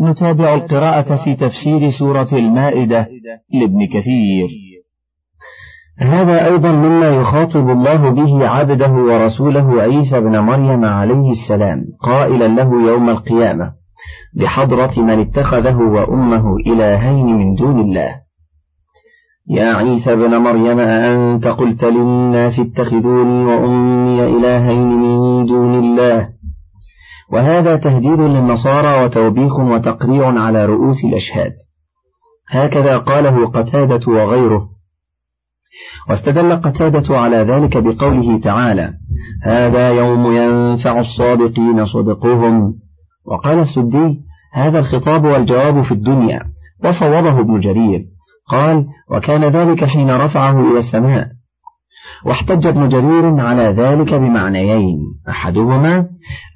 نتابع القراءة في تفسير سورة المائدة لابن كثير. هذا أيضا مما يخاطب الله به عبده ورسوله عيسى بن مريم عليه السلام قائلا له يوم القيامة بحضرة من اتخذه وأمه إلهين من دون الله. يا عيسى بن مريم أأنت قلت للناس اتخذوني وأمي إلهين من دون الله؟ وهذا تهديد للنصارى وتوبيخ وتقريع على رؤوس الأشهاد. هكذا قاله قتادة وغيره. واستدل قتادة على ذلك بقوله تعالى هذا يوم ينفع الصادقين صدقهم وقال السدي هذا الخطاب والجواب في الدنيا وصوبه ابن جرير قال وكان ذلك حين رفعه إلى السماء واحتج ابن جرير على ذلك بمعنيين. أحدهما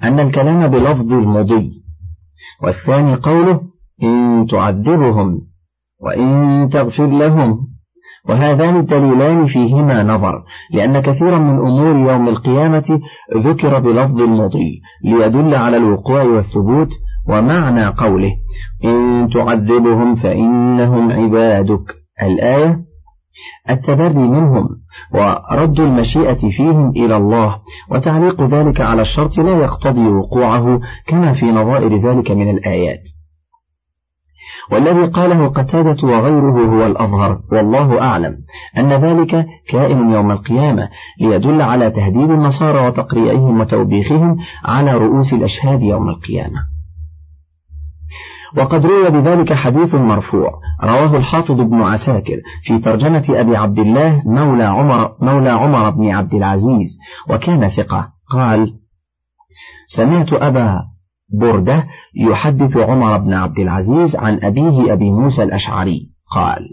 أن الكلام بلفظ المضي والثاني قوله إن تعذبهم وإن تغفر لهم وهذان الدليلان فيهما نظر لأن كثيرا من أمور يوم القيامة ذكر بلفظ المضي ليدل على الوقوع والثبوت ومعنى قوله إن تعذبهم فإنهم عبادك. الآية التبري منهم ورد المشيئة فيهم إلى الله وتعليق ذلك على الشرط لا يقتضي وقوعه كما في نظائر ذلك من الآيات. والذي قاله قتادة وغيره هو الأظهر والله أعلم أن ذلك كائن يوم القيامة ليدل على تهديد النصارى وتقريعهم وتوبيخهم على رؤوس الأشهاد يوم القيامة. وقد روي بذلك حديث مرفوع رواه الحافظ ابن عساكر في ترجمة أبي عبد الله مولى عمر, مولى عمر بن عبد العزيز وكان ثقة. قال سمعت أبا بردة يحدث عمر بن عبد العزيز عن أبيه أبي موسى الأشعري. قال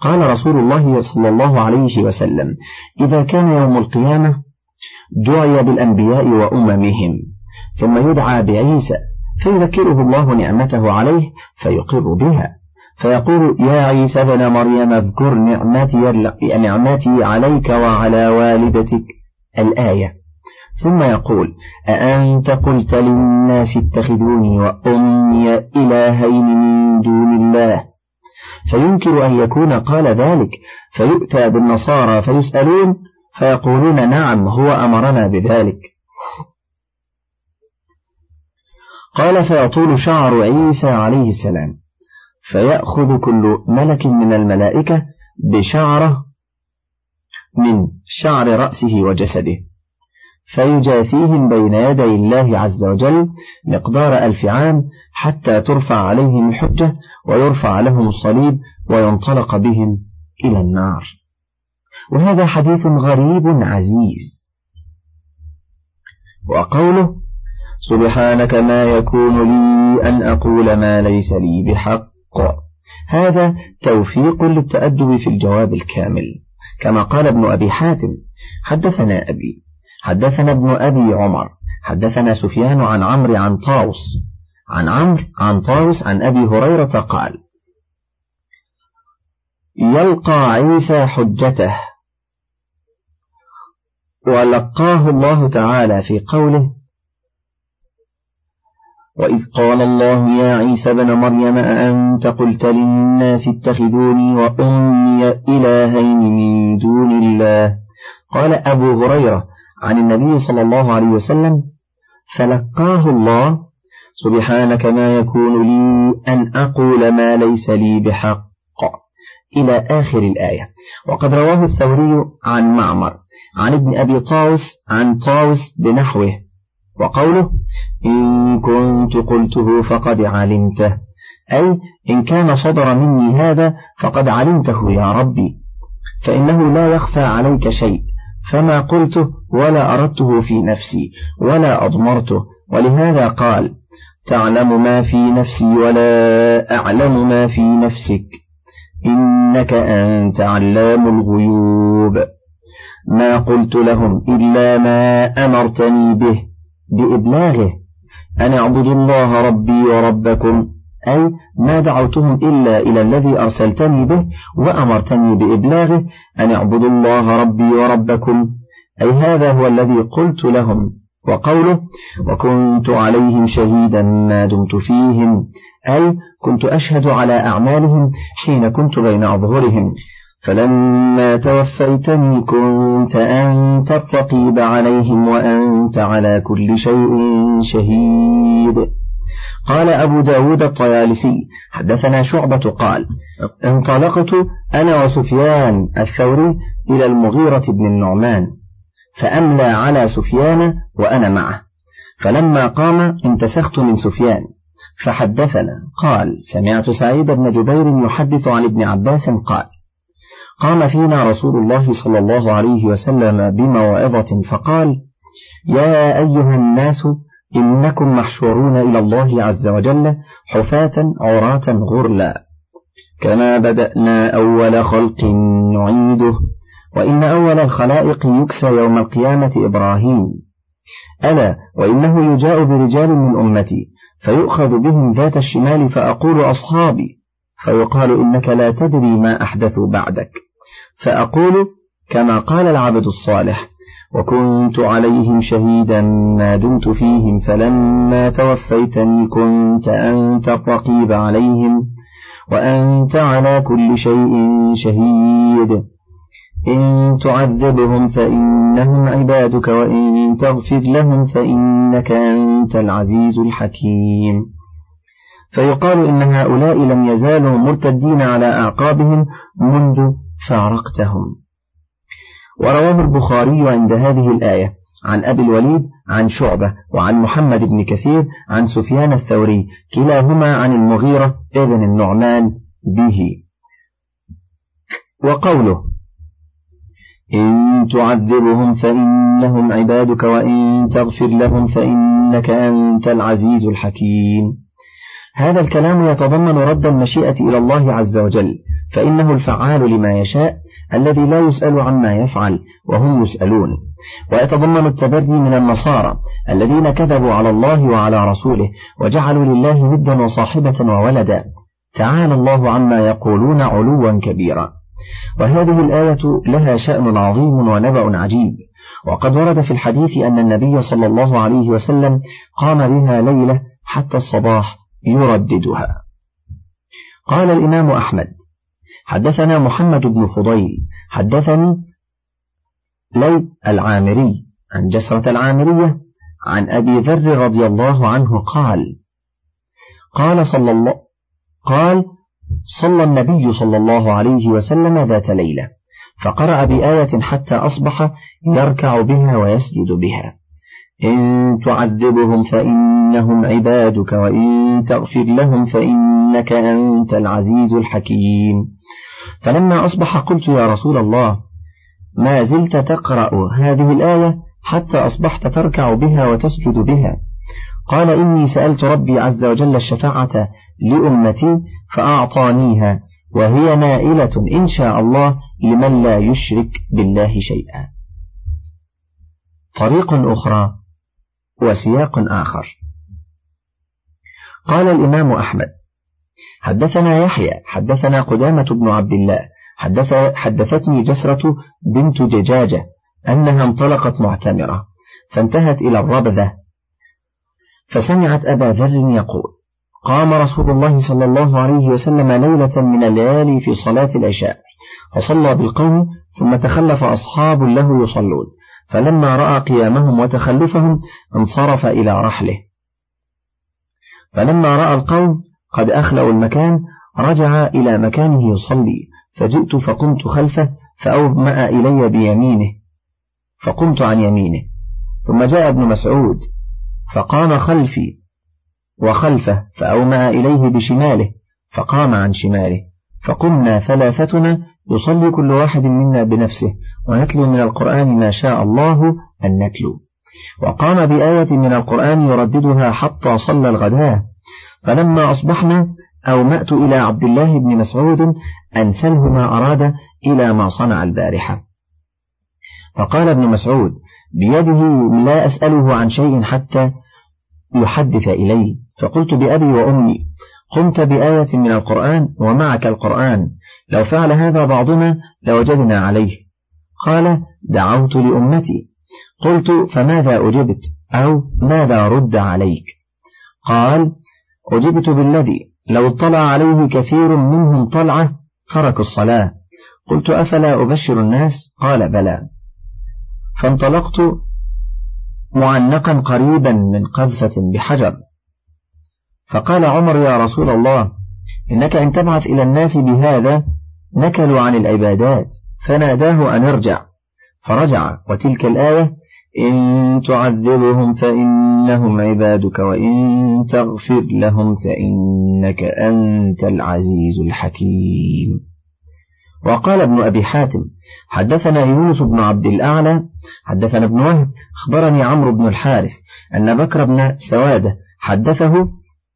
قال رسول الله صلى الله عليه وسلم إذا كان يوم القيامة دعي بالأنبياء وأممهم ثم يدعى بعيسى فيذكره الله نعمته عليه فيقر بها. فيقول يا عيسى بن مريم اذكر نعمتي, نعمتي عليك وعلى والدتك. الآية. ثم يقول أأنت قلت للناس اتخذوني وأمي إلهين من دون الله؟ فينكر أن يكون قال ذلك فيؤتى بالنصارى فيسألون فيقولون نعم هو أمرنا بذلك. قال فيطول شعر عيسى عليه السلام فيأخذ كل ملك من الملائكة بشعره من شعر رأسه وجسده فيجاثيهم بين يدي الله عز وجل مقدار ألف عام حتى ترفع عليهم الحجة ويرفع لهم الصليب وينطلق بهم إلى النار. وهذا حديث غريب عزيز. وقوله سبحانك ما يكون لي أن أقول ما ليس لي بحق. هذا توفيق للتأدب في الجواب الكامل. كما قال ابن أبي حاتم حدثنا أبي حدثنا ابن أبي عمر حدثنا سفيان عن عمرو عن طاوس عن عمرو عن طاوس عن أبي هريرة قال يلقى عيسى حجته ولقاه الله تعالى في قوله وإذ قال الله يا عيسى بن مريم أأنت قلت للناس اتخذوني وأمي إلهين من دون الله قال أبو هريرة عن النبي صلى الله عليه وسلم فلقاه الله سبحانك ما يكون لي أن أقول ما ليس لي بحق إلى آخر الآية وقد رواه الثوري عن معمر عن ابن أبي طاوس عن طاوس بنحوه وقوله إن كنت قلته فقد علمته. أي إن كان صدر مني هذا فقد علمته يا ربي. فإنه لا يخفى عليك شيء. فما قلته ولا أردته في نفسي ولا أضمرته. ولهذا قال تعلم ما في نفسي ولا أعلم ما في نفسك. إنك أنت علام الغيوب. ما قلت لهم إلا ما أمرتني به. بإبلاغه أن اعبدوا الله ربي وربكم أي ما دعوتهم إلا إلى الذي أرسلتني به وأمرتني بإبلاغه أن اعبدوا الله ربي وربكم أي هذا هو الذي قلت لهم وقوله وكنت عليهم شهيدا ما دمت فيهم. أي كنت أشهد على أعمالهم حين كنت بين أظهرهم فلما توفيتني كنت أنت الرقيب عليهم وأنت على كل شيء شهيد. قال أبو داود الطيالسي حدثنا شعبة قال انطلقت أنا وسفيان الثوري إلى المغيرة بن النعمان فأملى على سفيان وأنا معه. فلما قام انتسخت من سفيان فحدثنا قال سمعت سعيد بن جبير يحدث عن ابن عباس قال قام فينا رسول الله صلى الله عليه وسلم بموعظة فقال يا أيها الناس إنكم محشورون إلى الله عز وجل حفاة عراة غرلا. كما بدأنا أول خلق نعيده وإن أول الخلائق يكسى يوم القيامة إبراهيم. ألا وإنه يجاء برجال من أمتي فيؤخذ بهم ذات الشمال فأقول أصحابي فيقال إنك لا تدري ما أحدثوا بعدك. فأقول كما قال العبد الصالح وكنت عليهم شهيدا ما دمت فيهم فلما توفيتني كنت أنت الرقيب عليهم وأنت على كل شيء شهيد. إن تعذبهم فإنهم عبادك وإن تغفر لهم فإنك أنت العزيز الحكيم. فيقال إن هؤلاء لم يزالوا مرتدين على أعقابهم منذ فارقتهم. ورواه البخاري عند هذه الآية عن أبي الوليد عن شعبة وعن محمد بن كثير عن سفيان الثوري كلاهما عن المغيرة ابن النعمان به. وقوله إن تعذبهم فإنهم عبادك وإن تغفر لهم فإنك أنت العزيز الحكيم. هذا الكلام يتضمن رد المشيئة إلى الله عز وجل فإنه الفعال لما يشاء الذي لا يسأل عما يفعل وهم يسألون. ويتضمن التبري من النصارى الذين كذبوا على الله وعلى رسوله وجعلوا لله ندا وصاحبة وولدا. تعالى الله عما يقولون علوا كبيرا. وهذه الآية لها شأن عظيم ونبأ عجيب. وقد ورد في الحديث أن النبي صلى الله عليه وسلم قام بها ليلة حتى الصباح يرددها. قال الإمام أحمد حدثنا محمد بن فضيل حدثني لي العامري عن جسرة العامرية عن أبي ذر رضي الله عنه قال قال صلى الله قال صلى النبي صلى الله عليه وسلم ذات ليلة فقرأ بآية حتى أصبح يركع بها ويسجد بها. إن تعذبهم فإنهم عبادك وإن تغفر لهم فإنك أنت العزيز الحكيم. فلما أصبح قلت يا رسول الله ما زلت تقرأ هذه الآية حتى أصبحت تركع بها وتسجد بها. قال إني سألت ربي عز وجل الشفاعة لأمتي فأعطانيها وهي نائلة إن شاء الله لمن لا يشرك بالله شيئا. طريق أخرى وسياق آخر. قال الإمام أحمد حدثنا يحيى حدثنا قدامة بن عبد الله حدث حدثتني جسرة بنت دجاجة أنها انطلقت معتمرة فانتهت إلى الربذة فسمعت أبا ذر يقول قام رسول الله صلى الله عليه وسلم ليلة من الليالي في صلاة العشاء فصلى بالقوم ثم تخلف أصحاب له يصلون فلما رأى قيامهم وتخلفهم انصرف إلى رحله. فلما رأى القوم قد أخلوا المكان رجع إلى مكانه يصلي فجئت فقمت خلفه فأومأ إلي بيمينه فقمت عن يمينه ثم جاء ابن مسعود فقام خلفي وخلفه فأومأ إليه بشماله فقام عن شماله فقمنا ثلاثتنا يصلي كل واحد منا بنفسه ونتلو من القرآن ما شاء الله أن نتلو. وقام بآية من القرآن يرددها حتى صلى الغداء فلما أصبحنا أومأت إلى عبد الله بن مسعود أن سله ما أراد إلى ما صنع البارحة. فقال ابن مسعود بيده لا أسأله عن شيء حتى يحدث إلي فقلت بأبي وأمي قمت بآية من القرآن ومعك القرآن. لو فعل هذا بعضنا لوجدنا عليه. قال دعوت لأمتي. قلت فماذا أجبت؟ أو ماذا رد عليك؟ قال أجبت بالذي لو اطلع عليه كثير منهم طلعة تركوا الصلاة. قلت أفلا أبشر الناس؟ قال بلى. فانطلقت معنقا قريبا من قذفة بحجر. فقال عمر يا رسول الله إنك إن تبعث إلى الناس بهذا نكلوا عن العبادات فناداه أن ارجع. فرجع وتلك الآية إن تعذبهم فإنهم عبادك وإن تغفر لهم فإنك أنت العزيز الحكيم. وقال ابن أبي حاتم حدثنا يونس بن عبد الأعلى حدثنا ابن وهب أخبرني عمرو بن الحارث أن بكر بن سوادة حدثه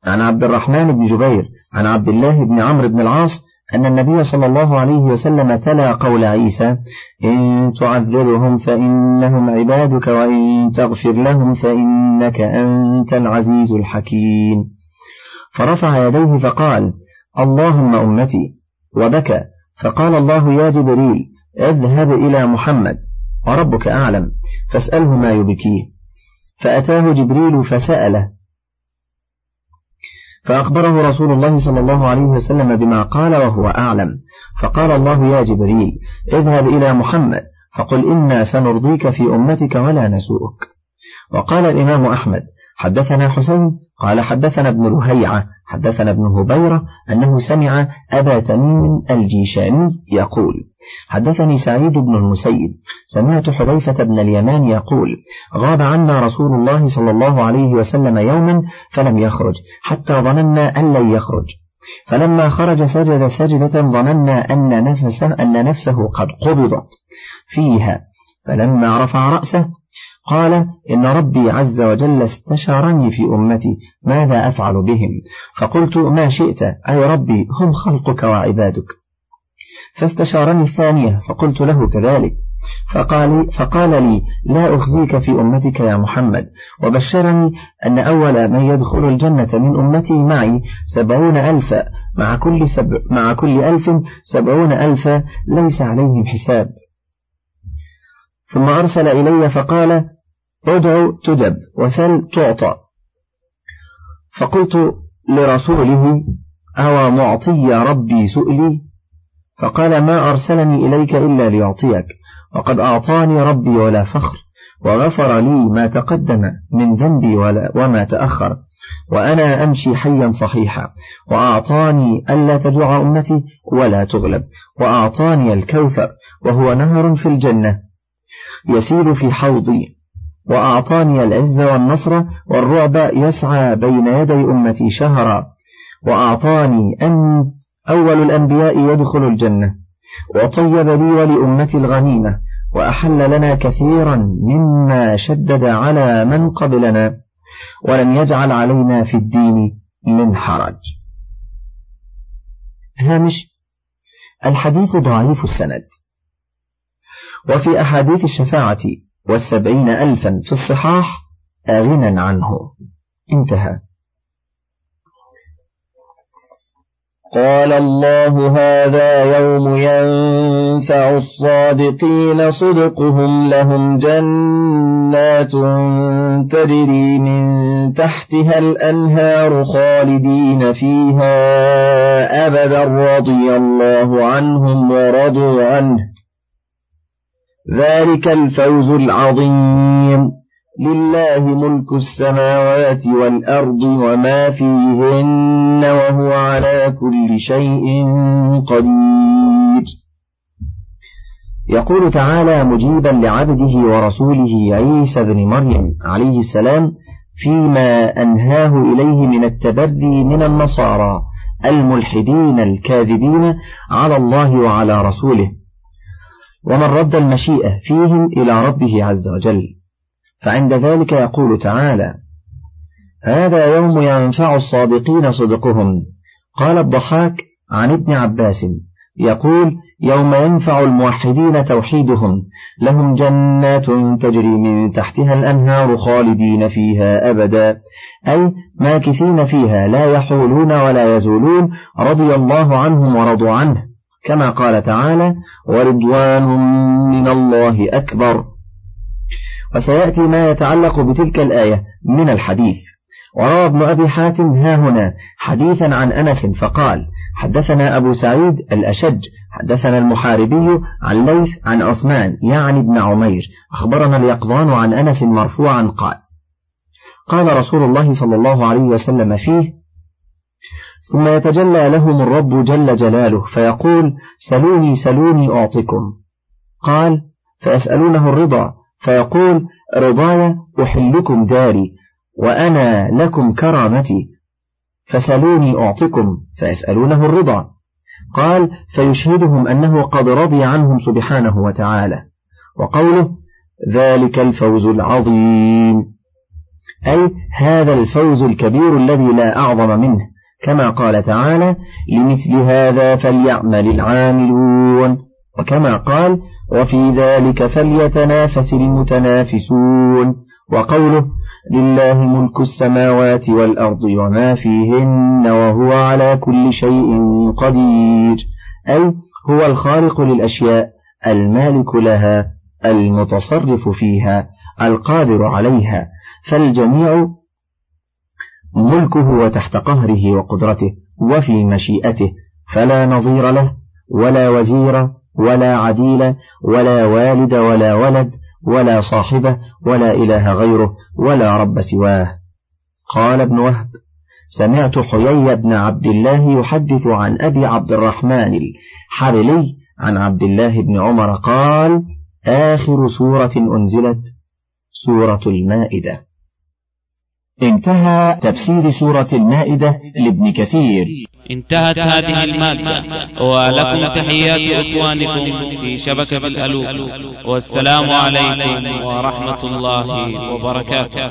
عن عبد الرحمن بن جبير عن عبد الله بن عمرو بن العاص أن النبي صلى الله عليه وسلم تلا قول عيسى إن تعذرهم فإنهم عبادك وإن تغفر لهم فإنك أنت العزيز الحكيم. فرفع يديه فقال اللهم أمتي وبكى فقال الله يا جبريل اذهب إلى محمد وربك أعلم فاسأله ما يبكيه. فأتاه جبريل فسأله فأخبره رسول الله صلى الله عليه وسلم بما قال وهو أعلم. فقال الله يا جبريل اذهب إلى محمد فقل إنا سنرضيك في أمتك ولا نسوءك. وقال الإمام أحمد حدثنا حسين قال حدثنا ابن رهيعة حدثنا ابن هبيرة أنه سمع أبا تميم الجيشاني يقول حدثني سعيد بن المسيب سمعت حذيفة بن اليمان يقول غاب عنا رسول الله صلى الله عليه وسلم يوما فلم يخرج حتى ظننا أن لن يخرج. فلما خرج سجد سجدة ظننا أن نفسه, أن نفسه قد قبضت فيها. فلما رفع رأسه قال إن ربي عز وجل استشارني في أمتي ماذا أفعل بهم؟ فقلت ما شئت أي ربي هم خلقك وعبادك. فاستشارني الثانية فقلت له كذلك. فقال, فقال لي لا أخزيك في أمتك يا محمد. وبشرني أن أول من يدخل الجنة من أمتي معي سبعون ألفا مع كل, سبع مع كل ألف سبعون ألفا ليس عليهم حساب. ثم أرسل إلي فقال ادع تجب وسل تعطى. فقلت لرسوله أوى معطي ربي سؤلي؟ فقال ما أرسلني إليك إلا ليعطيك وقد أعطاني ربي ولا فخر وغفر لي ما تقدم من ذنبي ولا وما تأخر وأنا أمشي حيا صحيحا وأعطاني ألا تجوع أمتي ولا تغلب وأعطاني الكوثر وهو نهر في الجنة يسير في حوضي. وأعطاني العز والنصر والرعب يسعى بين يدي أمتي شهرا. وأعطاني أن أول الأنبياء يدخل الجنة. وطيب لي ولأمتي الغنيمة. وأحل لنا كثيرا مما شدد على من قبلنا. ولم يجعل علينا في الدين من حرج. هامش الحديث ضعيف السند. وفي أحاديث الشفاعة والسبعين ألفا في الصحاح غنى عنه. انتهى. قال الله هذا يوم ينفع الصادقين صدقهم لهم جنات تجري من تحتها الأنهار خالدين فيها أبدا رضي الله عنهم ورضوا عنه. ذلك الفوز العظيم. لله ملك السماوات والأرض وما فيهن وهو على كل شيء قدير. يقول تعالى مجيبا لعبده ورسوله عيسى بن مريم عليه السلام فيما أنهاه إليه من التبري من النصارى الملحدين الكاذبين على الله وعلى رسوله. ومن رد المشيئة فيهم إلى ربه عز وجل. فعند ذلك يقول تعالى هذا يوم ينفع الصادقين صدقهم. قال الضحاك عن ابن عباس يقول يوم ينفع الموحدين توحيدهم لهم جنات تجري من تحتها الأنهار خالدين فيها أبدا. أي ماكثين فيها لا يحولون ولا يزولون رضي الله عنهم ورضوا عنه. كما قال تعالى ورضوان من الله أكبر. وسيأتي ما يتعلق بتلك الآية من الحديث. وروى ابن أبي حاتم ها هنا حديثا عن أنس فقال حدثنا أبو سعيد الأشج حدثنا المحاربي عن ليث عن عثمان يعني ابن عمير أخبرنا اليقظان عن أنس مرفوعا قال قال رسول الله صلى الله عليه وسلم فيه ثم يتجلى لهم الرب جل جلاله فيقول سلوني سلوني أعطكم قال فيسألونه الرضا. فيقول رضاي أحلكم داري وأنا لكم كرامتي. فسلوني أعطكم فيسألونه الرضا. قال فيشهدهم أنه قد رضي عنهم سبحانه وتعالى. وقوله ذلك الفوز العظيم. أي هذا الفوز الكبير الذي لا أعظم منه. كما قال تعالى لمثل هذا فليعمل العاملون. وكما قال وفي ذلك فليتنافس المتنافسون. وقوله لله ملك السماوات والأرض وما فيهن وهو على كل شيء قدير. أي هو الخالق للأشياء المالك لها المتصرف فيها القادر عليها. فالجميع ملكه وتحت قهره وقدرته وفي مشيئته فلا نظير له ولا وزير ولا عديل ولا والد ولا ولد ولا صاحبة ولا إله غيره ولا رب سواه. قال ابن وهب سمعت حيي بن عبد الله يحدث عن أبي عبد الرحمن الحرلي عن عبد الله بن عمر قال آخر سورة أنزلت سورة المائدة. انتهى تفسير سورة المائدة لابن كثير. انتهت هذه المادة ولكم تحيات إخوانكم في شبكة الألوف. والسلام عليكم ورحمة الله وبركاته.